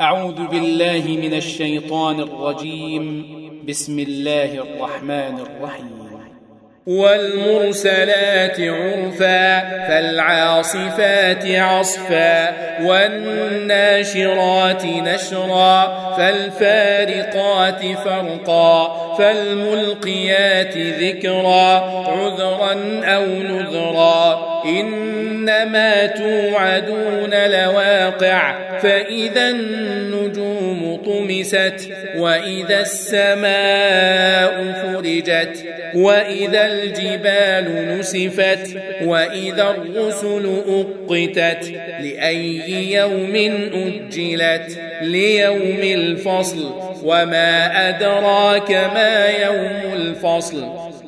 أعوذ بالله من الشيطان الرجيم. بسم الله الرحمن الرحيم. والمرسلات عرفا فالعاصفات عصفا والناشرات نشرا فالفارقات فرقا فالملقيات ذكرا عذرا أو نذرا. إنما توعدون لواقع فإذا النجوم طمست وإذا السماء فرجت وإذا الجبال نسفت وإذا الرسل أقتت لأي يوم أجلت ليوم الفصل وما أدراك ما يوم الفصل.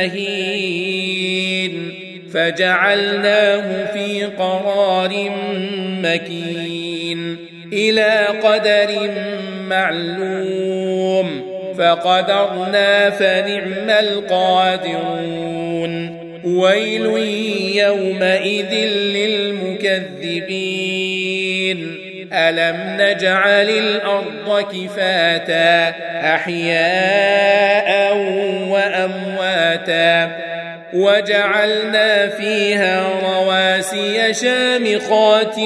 مهين فجعلناه في قرار مكين. إلى قدر معلوم. فقدرنا فنعم القادرون. ويل يومئذ للمكذبين. الم نجعل الأرض كفاتا احياء وامواتا وجعلنا فيها رواسي شامخات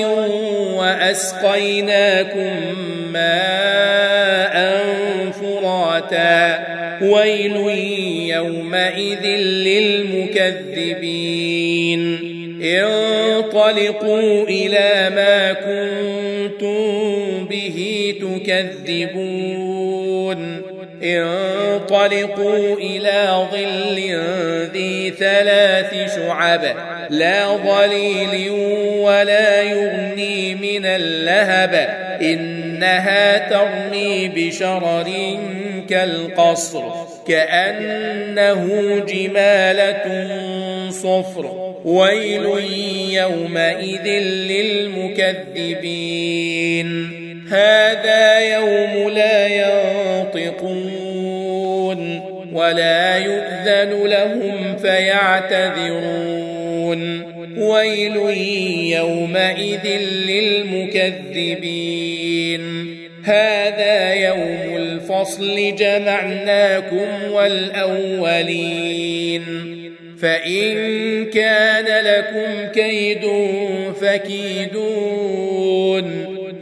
واسقيناكم ماء فراتا ويل يومئذ للمكذبين انطلقوا إلى ما كنتم تكذبون انطلقوا إلى ظل ذي ثلاث شعب. لا ظليل ولا يغني من اللهب. إنها ترمي بشرر كالقصر كأنه جمالة صفر. ويل يومئذ للمكذبين. هذا يوم لا ينطقون ولا يؤذن لهم فيعتذرون. ويل يومئذ للمكذبين. هذا يوم الفصل جمعناكم والأولين. فإن كان لكم كيد فكيدون.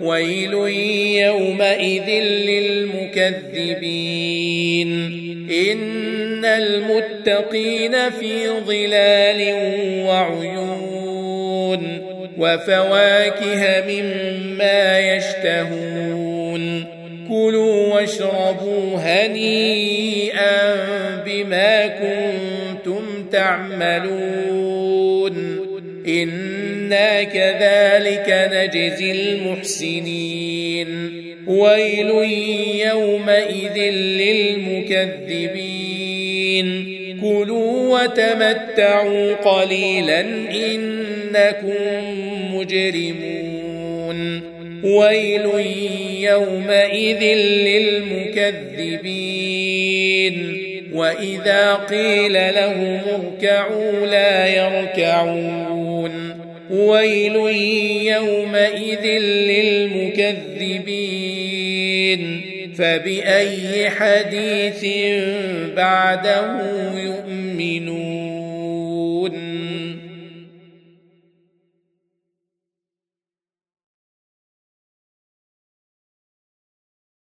ويل يومئذ للمكذبين. إن المتقين في ظلال وعيون. وفواكه مما يشتهون. كلوا واشربوا هنيئا تعملون إنا كذلك نجزي المحسنين. ويل يومئذ للمكذبين. كلوا وتمتعوا قليلا إنكم مجرمون. ويل يومئذ للمكذبين. واذا قيل لهم اركعوا لا يركعون ويل يومئذ للمكذبين فباي حديث بعده يؤمنون